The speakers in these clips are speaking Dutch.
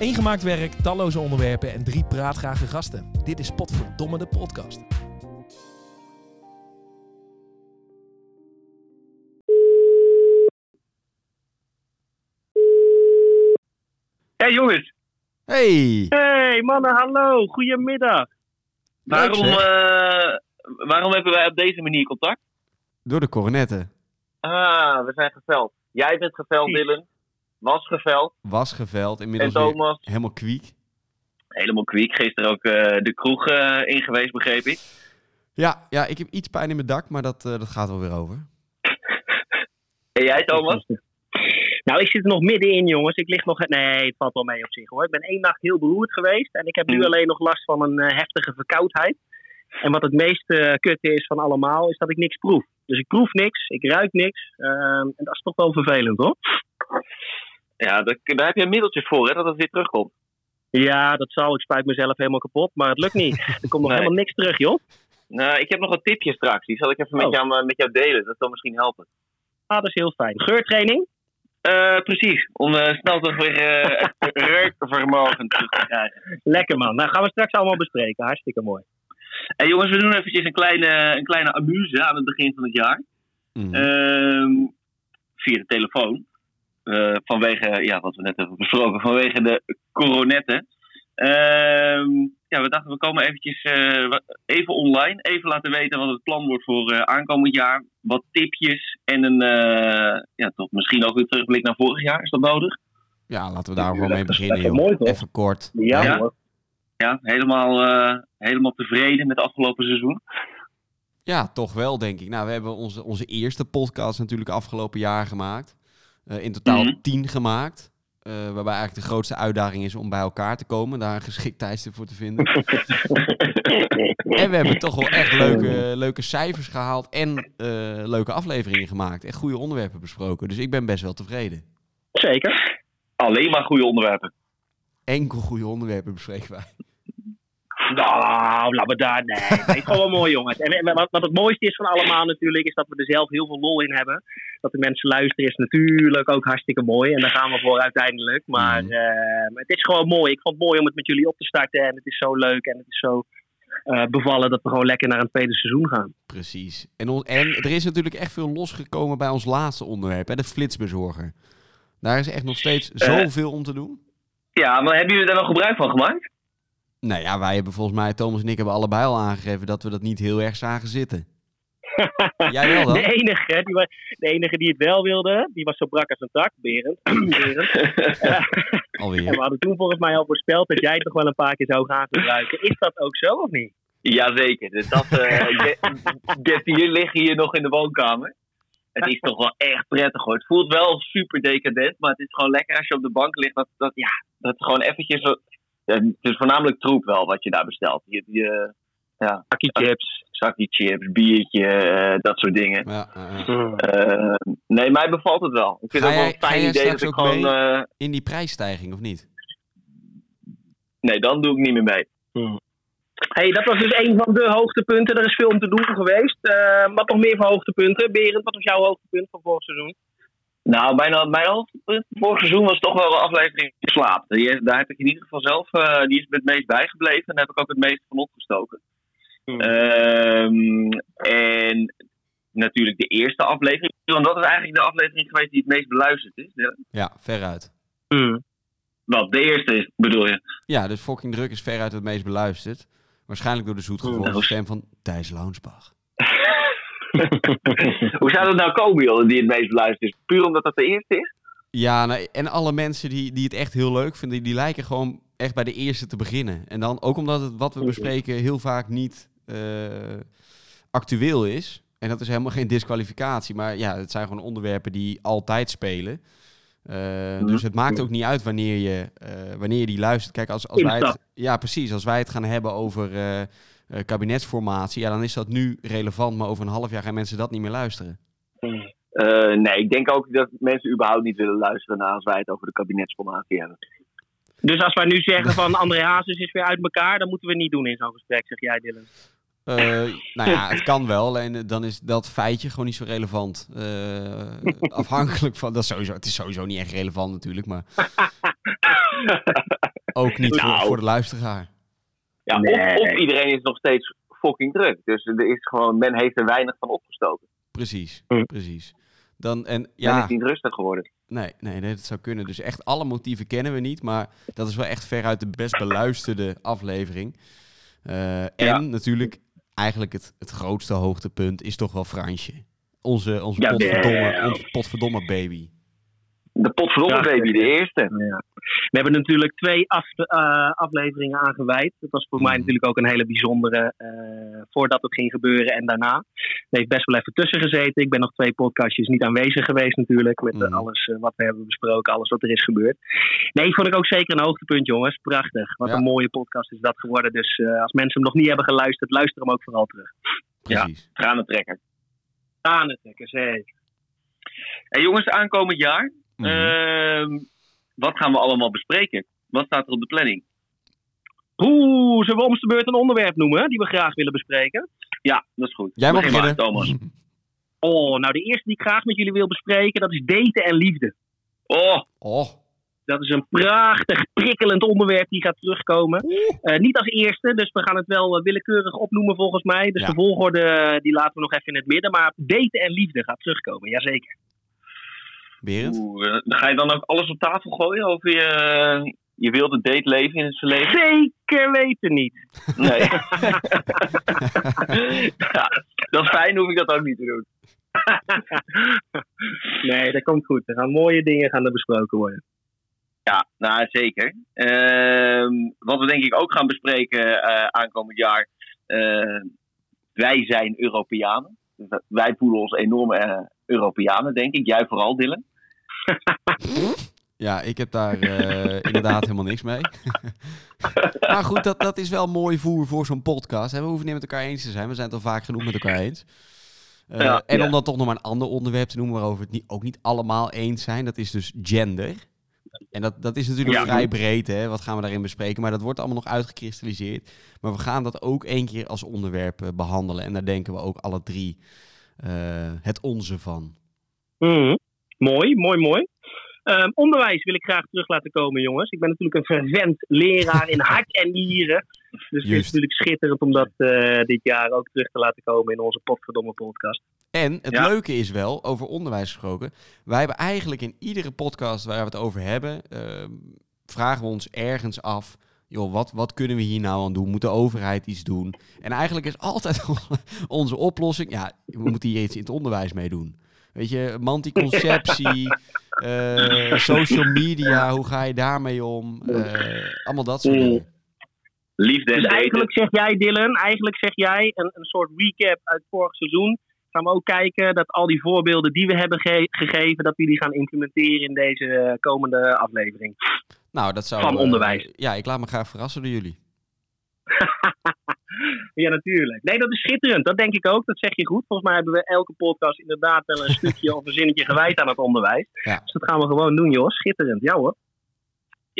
Eén gemaakt werk, talloze onderwerpen en drie praatgrage gasten. Dit is Potverdomme de podcast. Hey jongens. Hey! Hey mannen, hallo. Goedemiddag. Waarom, eh, waarom hebben wij op deze manier contact? Door de coronetten. Ah, we zijn geveld. Jij bent geveld. Dylan. Was geveld. Was geveld, inmiddels Thomas. helemaal kwiek. Helemaal kwiek. Gisteren ook eh, de kroeg eh, in geweest, begreep ik. Ja, ja, ik heb iets pijn in mijn dak, maar dat, eh, dat gaat wel weer over. En jij, Thomas? Nou, ik zit er nog middenin, jongens. Ik lig nog... Nee, het valt wel mee op zich, hoor. Ik ben één nacht heel beroerd geweest. En ik heb nu Hmm. alleen nog last van een heftige verkoudheid. En wat het meest kutte is van allemaal, is dat ik niks proef. Dus ik proef niks, ik ruik niks. ehm, en dat is toch wel vervelend, hoor. Ja, daar, daar heb je een middeltje voor, hè, dat het weer terugkomt. Ja, dat zal. Ik spuit mezelf helemaal kapot, maar het lukt niet. Er komt nog Nee. helemaal niks terug, joh. Nou, ik heb nog een tipje straks. Die zal ik even Oh. met, jou, eh, met jou delen. Dat zal misschien helpen. Ah, dat is heel fijn. Geurtraining? Eh, precies. Om eh, snel toch weer eh, het reukvermogen terug te krijgen. Lekker, man. Nou, gaan we straks allemaal bespreken. Hartstikke mooi. En jongens, we doen eventjes een kleine, een kleine amuse aan het begin van het jaar. Mhm. Ehm, via de telefoon. Eh, vanwege, ja, wat we net hebben besproken, vanwege de coronetten. Ehm, ja, we dachten we komen eventjes eh, even online. Even laten weten wat het plan wordt voor eh, aankomend jaar. Wat tipjes en een, eh, ja, toch misschien ook weer terugblik naar vorig jaar. Is dat nodig? ja, laten we daar gewoon mee beginnen, joh. mooi, toch? Even kort. Ja, Ja? hoor. Ja, helemaal, eh, helemaal tevreden met het afgelopen seizoen. Ja, toch wel, denk ik. Nou, we hebben onze, onze eerste podcast natuurlijk afgelopen jaar gemaakt. Eh, in totaal Mhm. tien gemaakt. Eh, waarbij eigenlijk de grootste uitdaging is om bij elkaar te komen. Daar een geschikt tijdstip voor te vinden. En we hebben toch wel echt leuke, leuke cijfers gehaald. En eh, leuke afleveringen gemaakt. Echt goede onderwerpen besproken. Dus ik ben best wel tevreden. Zeker. Alleen maar goede onderwerpen. Enkel goede onderwerpen bespreken wij. Nou, daar. Nee, nee, gewoon wel mooi, jongens. En wat, wat het mooiste is van allemaal natuurlijk, is dat we er zelf heel veel lol in hebben. Dat de mensen luisteren is natuurlijk ook hartstikke mooi. En daar gaan we voor uiteindelijk. Maar Mhm. eh, het is gewoon mooi. Ik vond het mooi om het met jullie op te starten. En het is zo leuk en het is zo eh, bevallen dat we gewoon lekker naar een tweede seizoen gaan. Precies. En, on- en er is natuurlijk echt veel losgekomen bij ons laatste onderwerp. Hè, de flitsbezorger. Daar is echt nog steeds Eh. zoveel om te doen. Ja, maar hebben jullie daar nog gebruik van gemaakt? Nou ja, wij hebben volgens mij, Thomas en ik hebben allebei al aangegeven dat we dat niet heel erg zagen zitten. Jij wel dan? De enige, die, de enige die het wel wilde, die was zo brak als een tak, Berend. Berend. Eh, En Alweer. we hadden toen volgens mij al voorspeld dat jij het nog wel een paar keer zou gaan gebruiken. Is dat ook zo of niet? Jazeker. Dus dat eh get hier liggen hier nog in de woonkamer. Het is toch wel echt prettig hoor. Het voelt wel super decadent, maar het is gewoon lekker als je op de bank ligt. Dat, dat, ja, dat gewoon eventjes... Het is voornamelijk troep wel wat je daar bestelt. Je, je, ja, chips. zakje chips, biertje, eh, dat soort dingen. Ja, ja. Eh, nee, mij bevalt het wel. Ik vind het ook wel een fijn idee dat ik ook gewoon... mee? eh, In die prijsstijging, of niet? nee, dan doe ik niet meer mee. hey, dat was dus een van de hoogtepunten. Er is veel om te doen geweest. Eh, wat nog meer voor hoogtepunten? Berend, wat was jouw hoogtepunt van vorig seizoen? Nou, mijn, mijn hoofdpunt vorig seizoen was toch wel de aflevering Slaap. Die, daar heb ik in ieder geval zelf, eh, die is me het meest bijgebleven. En daar heb ik ook het meest van opgestoken. Hmm. Ehm, en natuurlijk de eerste aflevering. Want dat is eigenlijk de aflevering geweest die het meest beluisterd is. Ja. Ja, veruit. Hmm. Wat, de eerste is, bedoel je? Ja, dus Fucking Druk is veruit het meest beluisterd. Waarschijnlijk door de zoetgevoelige Oh. stem van Thijs Launsbach. Hoe zou dat nou komen, joh, die het meest beluisterd is? Puur omdat dat de eerste is? Ja, nou, en alle mensen die, die het echt heel leuk vinden, die lijken gewoon echt bij de eerste te beginnen. En dan ook omdat het wat we bespreken heel vaak niet eh, actueel is. En dat is helemaal geen disqualificatie, maar ja, het zijn gewoon onderwerpen die altijd spelen. Eh, Dus het maakt ook niet uit wanneer je, eh, wanneer je die luistert. Kijk, als, als wij het, ja, precies. Als wij het gaan hebben over eh, kabinetsformatie, ja, dan is dat nu relevant, maar over een half jaar gaan mensen dat niet meer luisteren. Eh, nee, ik denk ook dat mensen überhaupt niet willen luisteren naar als wij het over de kabinetsformatie hebben. Dus als wij nu zeggen van André Hazes is weer uit elkaar, dan moeten we het niet doen in zo'n gesprek, zeg jij Dylan. Eh, nou ja, het kan wel. Alleen dan is dat feitje gewoon niet zo relevant. Eh, afhankelijk van... Dat is sowieso, het is sowieso niet echt relevant natuurlijk, maar... ook niet voor, Nou. voor de luisteraar. Ja, Nee. of, of iedereen is nog steeds fucking druk. Dus er is gewoon, men heeft er weinig van opgestoken. Precies, Hm. precies. Dan, en Men ja, is niet rustig geworden. nee, nee, nee, dat zou kunnen. Dus echt alle motieven kennen we niet, maar dat is wel echt veruit de best beluisterde aflevering. Eh, en Ja. natuurlijk, eigenlijk het, het grootste hoogtepunt is toch wel Fransje. Onze, onze, Ja, potverdomme, onze potverdomme baby. De potverdomme baby, de eerste. Ja. We hebben natuurlijk twee af, eh, afleveringen aangeweid. Dat was voor mij Mhm. natuurlijk ook een hele bijzondere. eh, voordat het ging gebeuren en daarna. Er heeft best wel even tussen gezeten. Ik ben nog twee podcastjes niet aanwezig geweest natuurlijk. Met Mhm. alles eh, wat we hebben besproken, alles wat er is gebeurd. Nee, vond ik ook zeker een hoogtepunt, jongens. Prachtig. Wat Ja. een mooie podcast is dat geworden. Dus als mensen hem nog niet hebben geluisterd, luister hem ook vooral terug. Ja. Tranentrekker. Het trekken, zeker. En jongens, aankomend jaar. Mhm. ehm, wat gaan we allemaal bespreken? Wat staat er op de planning? Oeh, zullen we om de beurt een onderwerp noemen die we graag willen bespreken? Ja, dat is goed. Jij mag beginnen. Thomas. Oh, nou de eerste die ik graag met jullie wil bespreken, dat is daten en liefde. Oh, Oh, Dat is een prachtig, prikkelend onderwerp die gaat terugkomen. Eh, niet als eerste, dus we gaan het wel eh, willekeurig opnoemen volgens mij. Dus Ja. de volgorde eh, die laten we nog even in het midden. Maar daten en liefde gaat terugkomen, jazeker. Berend? oeh, eh, ga je dan ook alles op tafel gooien over je, eh, je wilde dateleven in het verleden? Zeker weten niet. Nee. ja, dat is fijn, hoef ik dat ook niet te doen. nee, dat komt goed. Er gaan mooie dingen gaan er besproken worden. Ja, nou zeker. Ehm, wat we denk ik ook gaan bespreken eh, aankomend jaar. wij zijn Europeanen. Wij voelen ons enorme eh, Europeanen, denk ik. Jij vooral, Dylan. Ja, ik heb daar eh, inderdaad helemaal niks mee. maar goed, dat, dat is wel mooi voer voor zo'n podcast. Hè. We hoeven niet met elkaar eens te zijn. We zijn het al vaak genoeg met elkaar eens. Eh, Ja, en ja. om dan toch nog maar een ander onderwerp te noemen waarover we het niet, ook niet allemaal eens zijn. Dat is dus gender. En dat, dat is natuurlijk Ja. vrij breed, hè. Wat gaan we daarin bespreken? Maar dat wordt allemaal nog uitgekristalliseerd. Maar we gaan dat ook één keer als onderwerp eh, behandelen. En daar denken we ook alle drie eh, het onze van. Mhm. Mooi, mooi, mooi. Ehm, onderwijs wil ik graag terug laten komen, jongens. Ik ben natuurlijk een fervent leraar in hart en nieren. Dus het is natuurlijk schitterend om dat eh, dit jaar ook terug te laten komen in onze potverdomme podcast. En het Ja. leuke is wel, over onderwijs gesproken, wij hebben eigenlijk in iedere podcast waar we het over hebben, ehm, vragen we ons ergens af, joh, wat, wat kunnen we hier nou aan doen? Moet de overheid iets doen? En eigenlijk is altijd onze oplossing, ja, we moeten hier iets in het onderwijs mee doen. Weet je, manticonceptie, eh, social media, hoe ga je daarmee om? Eh, allemaal dat soort Mm. dingen. Liefde en Dus eigenlijk zeg jij, Dylan, eigenlijk zeg jij een, een soort recap uit vorig seizoen. Gaan we ook kijken dat al die voorbeelden die we hebben ge- gegeven, dat we die gaan implementeren in deze eh, komende aflevering. Nou, dat zou... Van eh, onderwijs. ja, ik laat me graag verrassen door jullie. Ja, natuurlijk. Nee, dat is schitterend. Dat denk ik ook. Dat zeg je goed. Volgens mij hebben we elke podcast inderdaad wel een stukje of een zinnetje gewijd aan het onderwijs. Ja. Dus dat gaan we gewoon doen, joh. Schitterend. Ja hoor.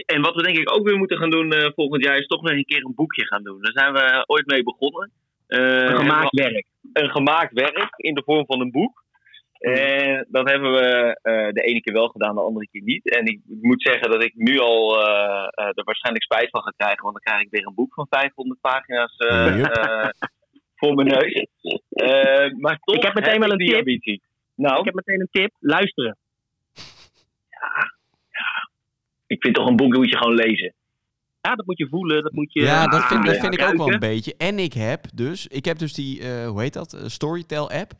En wat we denk ik ook weer moeten gaan doen eh, volgend jaar is toch nog een keer een boekje gaan doen. Daar zijn we ooit mee begonnen. Eh, Een gemaakt werk. een gemaakt werk in de vorm van een boek. En dat hebben we eh, de ene keer wel gedaan, de andere keer niet. En ik moet zeggen dat ik nu al eh, er waarschijnlijk spijt van ga krijgen, want dan krijg ik weer een boek van 500 pagina's voor mijn neus. Maar toch Ik heb meteen wel een tip. ambitie. Nou, Ik heb meteen een tip. Luisteren. ik vind toch een boek moet je gewoon lezen. Ja, dat moet je voelen. Dat moet je Ja, dat vind, dat ah, vind ik ook wel een beetje. En ik heb dus, ik heb dus die, eh, hoe heet dat, Eh, Storytel app.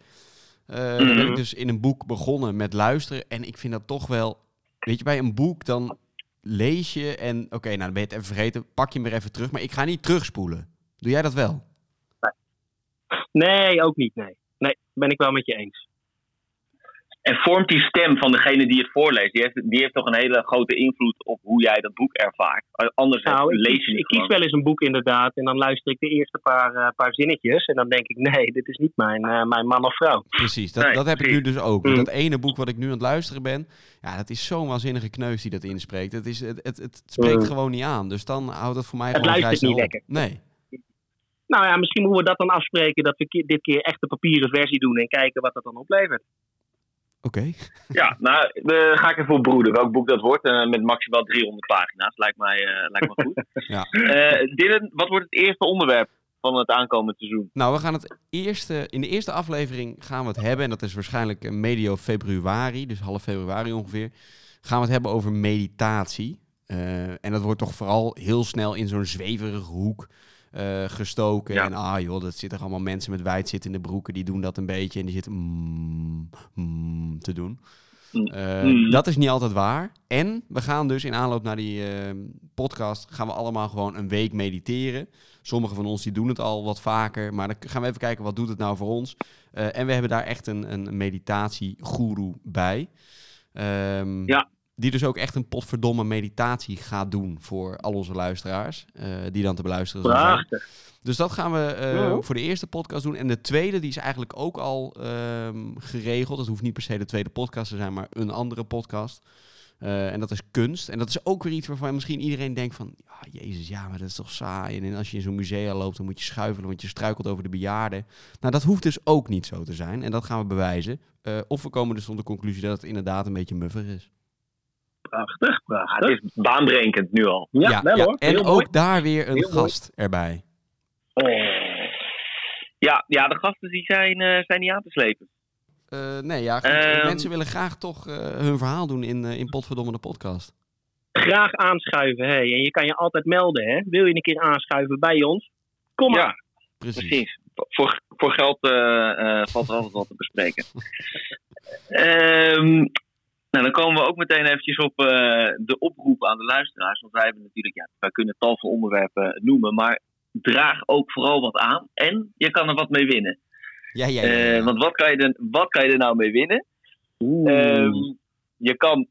Eh Daar Mhm. ben ik dus in een boek begonnen met luisteren. En ik vind dat toch wel, weet je, bij een boek dan lees je en oké, nou dan ben je het even vergeten, pak je hem weer even terug. Maar ik ga niet terugspoelen. Doe jij dat wel? Nee, ook niet. Nee. Nee, ben ik wel met je eens. En vormt die stem van degene die het voorleest, die heeft, die heeft toch een hele grote invloed op hoe jij dat boek ervaart. Anders Nou, ik, lees kies, je niet ik kies wel eens een boek inderdaad. En dan luister ik de eerste paar, eh, paar zinnetjes. En dan denk ik, nee, dit is niet mijn, eh, mijn man of vrouw. Precies, dat, Nee, dat heb ik nu dus ook. Mhm. Dat ene boek wat ik nu aan het luisteren ben, ja, dat is zo'n waanzinnige kneus die dat inspreekt. Het, is, het, het, het spreekt Mhm. gewoon niet aan. Dus dan houdt het voor mij Het gewoon luistert niet op. Nee. Nou ja, misschien moeten we dat dan afspreken. Dat we ki- dit keer echt de papieren versie doen. En kijken wat dat dan oplevert. Oké. Ja, nou, daar ga ik even op broeden. Welk boek dat wordt. eh, met maximaal 300 pagina's. Lijkt mij, eh, lijkt me goed. Ja. Eh, Dylan, wat wordt het eerste onderwerp van het aankomende seizoen? Nou, we gaan het eerste, in de eerste aflevering gaan we het hebben, en dat is waarschijnlijk eh, medio februari, dus half februari ongeveer, gaan we het hebben over meditatie. Eh, en dat wordt toch vooral heel snel in zo'n zweverige hoek eh, gestoken. Ja. En ah joh, dat zitten allemaal mensen met wijdzittende broeken, die doen dat een beetje en die zitten mm, mm, te doen. Mm. Eh, Mm. Dat is niet altijd waar. En we gaan dus in aanloop naar die eh, podcast, gaan we allemaal gewoon een week mediteren. Sommigen van ons die doen het al wat vaker, maar dan gaan we even kijken wat doet het nou voor ons. Eh, en we hebben daar echt een, een meditatiegoeroe bij. Ehm, Ja. Die dus ook echt een potverdomme meditatie gaat doen voor al onze luisteraars. eh, die dan te beluisteren zijn. Dus dat gaan we eh, Ja. voor de eerste podcast doen. En de tweede, die is eigenlijk ook al ehm, geregeld. Dat hoeft niet per se de tweede podcast te zijn, maar een andere podcast. Eh, en dat is kunst. En dat is ook weer iets waarvan misschien iedereen denkt van... Ja, jezus, ja, maar dat is toch saai. En als je in zo'n musea loopt, dan moet je schuifelen, want je struikelt over de bejaarden. Nou, dat hoeft dus ook niet zo te zijn. En dat gaan we bewijzen. Of we komen dus tot de conclusie dat het inderdaad een beetje muffig is. Prachtig, prachtig. het is baanbrekend nu al. Ja, wel hoor. En Heel ook mooi. daar weer een Heel mooi. gast erbij. Oh. Ja, ja, de gasten die zijn, eh, zijn niet aan te slepen. Eh, nee, ja. Ehm. mensen willen graag toch eh, hun verhaal doen in, eh, in Potverdomme de podcast. Graag aanschuiven. Hè. En je kan je altijd melden. Hè. Wil je een keer aanschuiven bij ons? Kom maar. Ja, Precies. precies. Voor, voor geld eh, eh, valt er altijd wat te bespreken. Ehm, nou, dan komen we ook meteen eventjes op eh, de oproep aan de luisteraars. Want wij hebben natuurlijk, ja, wij kunnen tal van onderwerpen noemen, maar draag ook vooral wat aan. En je kan er wat mee winnen. Ja, ja, ja. ja. Eh, want wat kan, je er, wat kan je er nou mee winnen? Ehm, je kan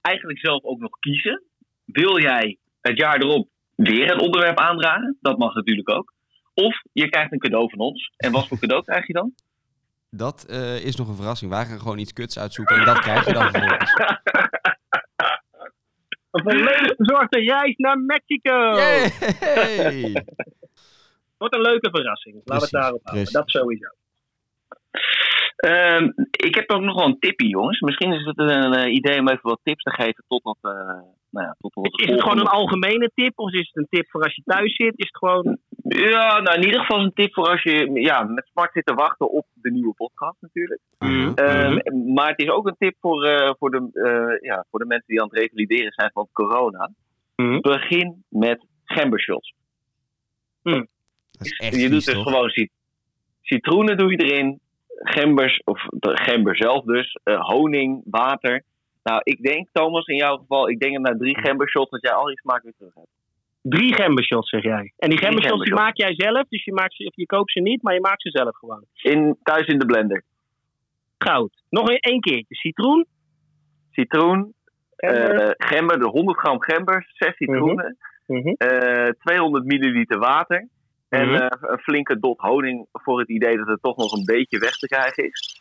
eigenlijk zelf ook nog kiezen. Wil jij het jaar erop weer een onderwerp aandragen? Dat mag natuurlijk ook. Of je krijgt een cadeau van ons. En wat voor cadeau krijg je dan? Dat eh, is nog een verrassing. Wij gaan gewoon iets kuts uitzoeken en dat krijg je dan vervolgens. Een volledig bezorgde reis naar Mexico. Wat een leuke verrassing. Laten we het daarop houden. Dat sowieso. Ehm, ik heb ook nog wel een tipje, jongens. Misschien is het een idee om even wat tips te geven totdat, eh nou ja, tot wat Is het gewoon een algemene tip of is het een tip voor als je thuis zit? Is het gewoon... Ja, nou in ieder geval een tip voor als je ja, met smart zit te wachten op de nieuwe podcast natuurlijk. Mhm. Ehm, Maar het is ook een tip voor, eh, voor, de, eh, ja, voor de mensen die aan het revalideren zijn van corona. Mhm. Begin met gembershots. Dat is echt je doet vies, dus toch? gewoon cit- citroenen doe je erin, gembers, of de gember zelf dus, eh, honing, water. Nou, ik denk, Thomas, in jouw geval, ik denk dat na drie gembershots dat jij al die smaak weer terug hebt. Drie gembershots, zeg jij. En die gembershots die maak jij zelf. Dus je, maakt ze, of je koopt ze niet, maar je maakt ze zelf gewoon. In, thuis in de blender. Goud. Nog een, één keertje. Citroen. Citroen, gember. eh, gember, de 100 gram gember, 6 citroenen, Mhm. eh, 200 milliliter water. En Mhm. eh, een flinke dot honing voor het idee dat het toch nog een beetje weg te krijgen is.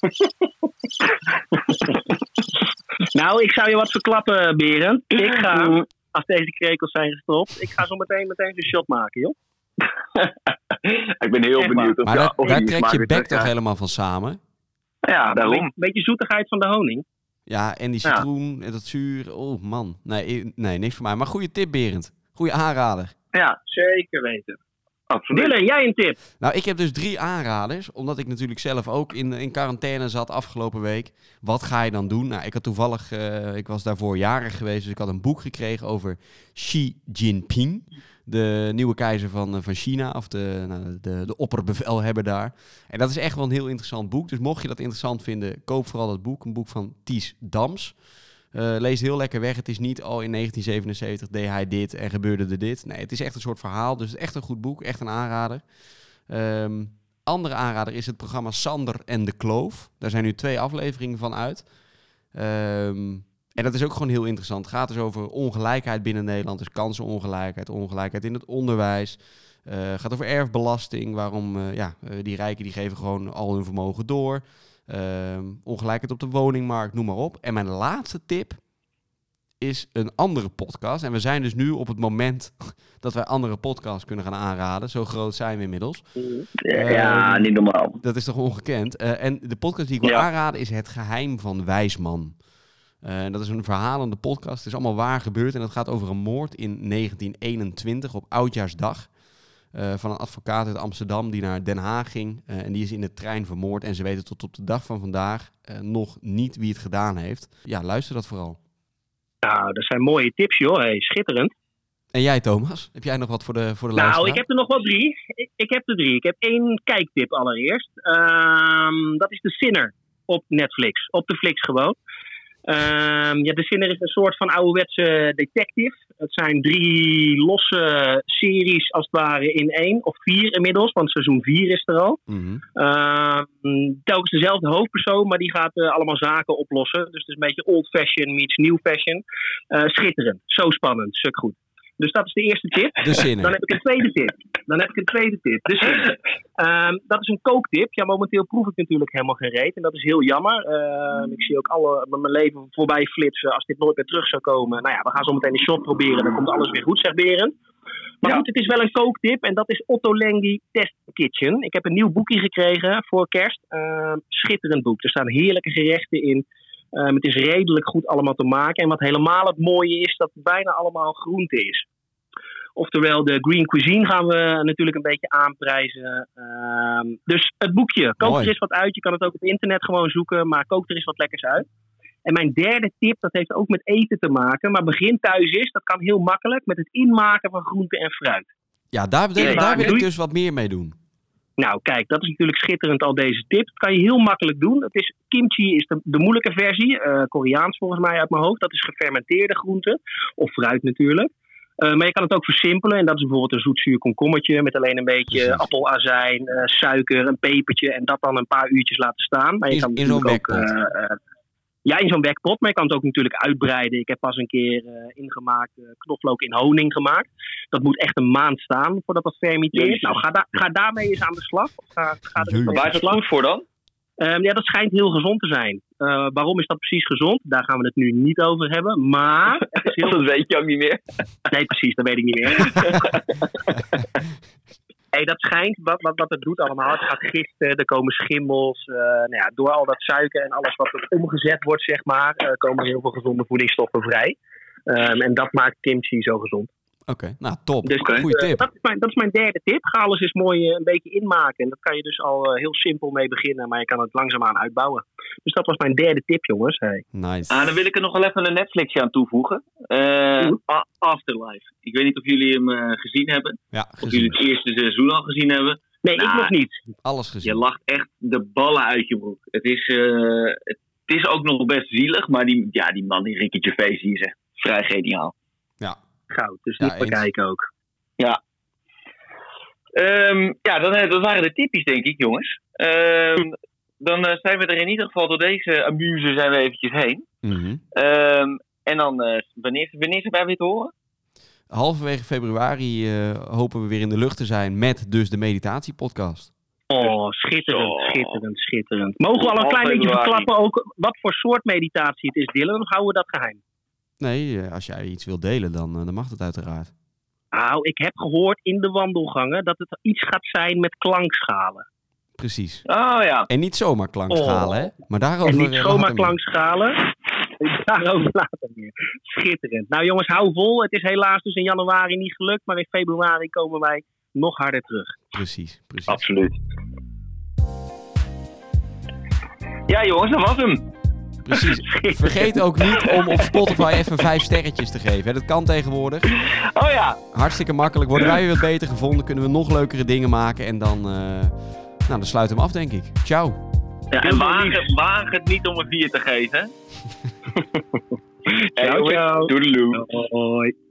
Nou, ik zou je wat verklappen, Beren. Ik ga. Als deze krekels zijn gestopt, ik ga zo meteen meteen een shot maken, joh. ik ben heel Echt benieuwd of, Maar ja, daar, daar trek je bek toch helemaal van samen? Ja, Een daarom. beetje zoetigheid van de honing. Ja, en die Ja. citroen en dat zuur. Oh man. Nee, eh, nee, niks voor mij. Maar goede tip, Berend. Goede aanrader. Ja, Zeker weten. Absoluut. Dylan, jij een tip? Nou, ik heb dus drie aanraders. Omdat ik natuurlijk zelf ook in, in quarantaine zat afgelopen week. Wat ga je dan doen? Nou, ik had toevallig... eh, ik was daarvoor jarig geweest. Dus ik had een boek gekregen over Xi Jinping. De nieuwe keizer van, eh, van China. Of de, nou, de, de opperbevelhebber daar. En dat is echt wel een heel interessant boek. Dus mocht je dat interessant vinden, koop vooral dat boek. Een boek van Ties Dams. Eh lees heel lekker weg. Het is niet al in 1977 deed hij dit en gebeurde er dit. Nee, het is echt een soort verhaal. Dus echt een goed boek. Echt een aanrader. Ehm, andere aanrader is het programma Sander en de Kloof. Daar zijn nu twee afleveringen van uit. Ehm, en dat is ook gewoon heel interessant. Het gaat dus over ongelijkheid binnen Nederland. Dus kansenongelijkheid, ongelijkheid in het onderwijs. Het gaat over erfbelasting. Waarom eh, ja, eh, die rijken die geven gewoon al hun vermogen door. Ehm, ongelijkheid op de woningmarkt, noem maar op. En mijn laatste tip is een andere podcast. En we zijn dus nu op het moment dat wij andere podcasts kunnen gaan aanraden. Zo groot zijn we inmiddels. Ja, Ehm, niet normaal. Dat is toch ongekend? Eh, en de podcast die ik wil Ja. aanraden is Het Geheim van Wijsman. Eh, dat is een verhalende podcast. Het is allemaal waar gebeurd. En dat gaat over een moord in 1921 op Oudjaarsdag. Eh, van een advocaat uit Amsterdam die naar Den Haag ging. eh, en die is in de trein vermoord. En ze weten tot op de dag van vandaag eh, nog niet wie het gedaan heeft. Ja, luister dat vooral. Nou, dat zijn mooie tips, joh. Hey, schitterend. En jij, Thomas? Heb jij nog wat voor de, voor de Nou, luisteraar? ik heb er nog wel drie. Ik, ik heb er drie. Ik heb één kijktip allereerst. Ehm, dat is de Sinner op Netflix. Op de Flix gewoon. Ehm, ja, de Sinner is een soort van ouderwetse detective. Het zijn drie losse series als het ware in één. Of vier inmiddels, want seizoen vier is er al. Mhm. Ehm, telkens dezelfde hoofdpersoon, maar die gaat eh, allemaal zaken oplossen. Dus het is een beetje old fashion meets new fashion. Eh, schitterend. Zo spannend. Suk goed. Dus dat is de eerste tip. De Dan heb ik een tweede tip. Dan heb ik een tweede tip. Ehm, dat is een kooktip. Ja, momenteel proef ik natuurlijk helemaal geen reet. En dat is heel jammer. Ehm, ik zie ook alle, met mijn leven voorbij flitsen. Als dit nooit meer terug zou komen. Nou ja, we gaan zo meteen een shot proberen. Dan komt alles weer goed, zegt Berend. Maar Ja. goed, het is wel een kooktip. En dat is Otto Lengi Test Kitchen. Ik heb een nieuw boekje gekregen voor kerst. Ehm, schitterend boek. Er staan heerlijke gerechten in. Ehm, het is redelijk goed allemaal te maken. En wat helemaal het mooie is, dat het bijna allemaal groente is. Oftewel, de green cuisine gaan we natuurlijk een beetje aanprijzen. Ehm, dus het boekje, kook er eens wat uit. Je kan het ook op internet gewoon zoeken, maar kook er eens wat lekkers uit. En mijn derde tip, dat heeft ook met eten te maken. Maar begin thuis is, dat kan heel makkelijk, met het inmaken van groente en fruit. Ja, daar, daar, daar wil ik dus wat meer mee doen. Nou, kijk, dat is natuurlijk schitterend al deze tip. Dat kan je heel makkelijk doen. Het is, kimchi is de, de moeilijke versie, eh, Koreaans volgens mij uit mijn hoofd. Dat is gefermenteerde groente, of fruit natuurlijk. Eh, maar je kan het ook versimpelen. En dat is bijvoorbeeld een zoetzuur komkommertje met alleen een beetje Precies. appelazijn, eh, suiker, een pepertje. En dat dan een paar uurtjes laten staan. Maar je In- kan in ook, ja, in zo'n wekpot. Maar je kan het ook natuurlijk uitbreiden. Ik heb pas een keer eh, ingemaakt eh, knoflook in honing gemaakt. Dat moet echt een maand staan voordat dat fermenteert. Nou, ga, da- ga daarmee eens aan de slag. Ga, ga er Waar is het goed voor dan? Ehm, ja, dat schijnt heel gezond te zijn. Eh, waarom is dat precies gezond? Daar gaan we het nu niet over hebben. Maar het is heel... Dat weet je ook niet meer. Nee, precies, dat weet ik niet meer. hey, dat schijnt, wat, wat, wat het doet allemaal. Het gaat gisten, er komen schimmels. eh, nou ja, door al dat suiker en alles wat er omgezet wordt, zeg maar, eh, komen heel veel gezonde voedingsstoffen vrij. Ehm, en dat maakt kimchi zo gezond. Oké, nou top. Dus. Goeie eh, tip. dat, is mijn, dat is mijn derde tip. Ga alles eens mooi eh, een beetje inmaken. En dat kan je dus al eh, heel simpel mee beginnen, maar je kan het langzaamaan uitbouwen. Dus dat was mijn derde tip, jongens. Hey. Nice. Ah, dan wil ik er nog wel even een Netflixje aan toevoegen. Eh, Afterlife. Ik weet niet of jullie hem gezien hebben. Ja, Of jullie gezien. het eerste seizoen al gezien hebben. Nee, Nou, ik nog niet. Alles Je gezien. lacht echt de ballen uit je broek. Het is, eh, het is ook nog best zielig, maar die, ja, die man, die Ricky Gervais, die is echt vrij geniaal. Ja. Goud, dus Ja, niet bekijken ook. Ehm, ja, dan, eh, dat waren de typisch, denk ik, jongens. Ehm, dan eh, zijn we er in ieder geval door deze amuse zijn we eventjes heen. Mhm. Ehm, en dan, eh, wanneer, wanneer zijn wij weer te horen? Halverwege februari eh, hopen we weer in de lucht te zijn met dus de meditatiepodcast. Oh, schitterend, Zo. schitterend, schitterend. Mogen we al een klein beetje verklappen ook wat voor soort meditatie het is, Dylan? Of houden we dat geheim? Nee, eh, als jij iets wilt delen, dan, eh, dan mag dat uiteraard. Nou, ik heb gehoord in de wandelgangen dat het iets gaat zijn met klankschalen. Precies. Oh ja. En niet zomaar klankschalen, Oh. hè? Maar daarover En niet later zomaar meer. klankschalen. Daarover later meer. Schitterend. Nou jongens, hou vol. Het is helaas dus in januari niet gelukt, maar in februari komen wij nog harder terug. Precies, precies. Absoluut. Ja, jongens, dat was hem. Precies. Vergeet ook niet om op Spotify even vijf sterretjes te geven. Hè? Dat kan tegenwoordig. Oh ja. Hartstikke makkelijk. Worden wij weer wat beter gevonden, kunnen we nog leukere dingen maken. En dan, eh, nou, dan sluiten we hem af, denk ik. Ciao. Ja, En waag lief. het, niet om een 4 te geven. Ciao, ciao. Doedeloe. Hoi.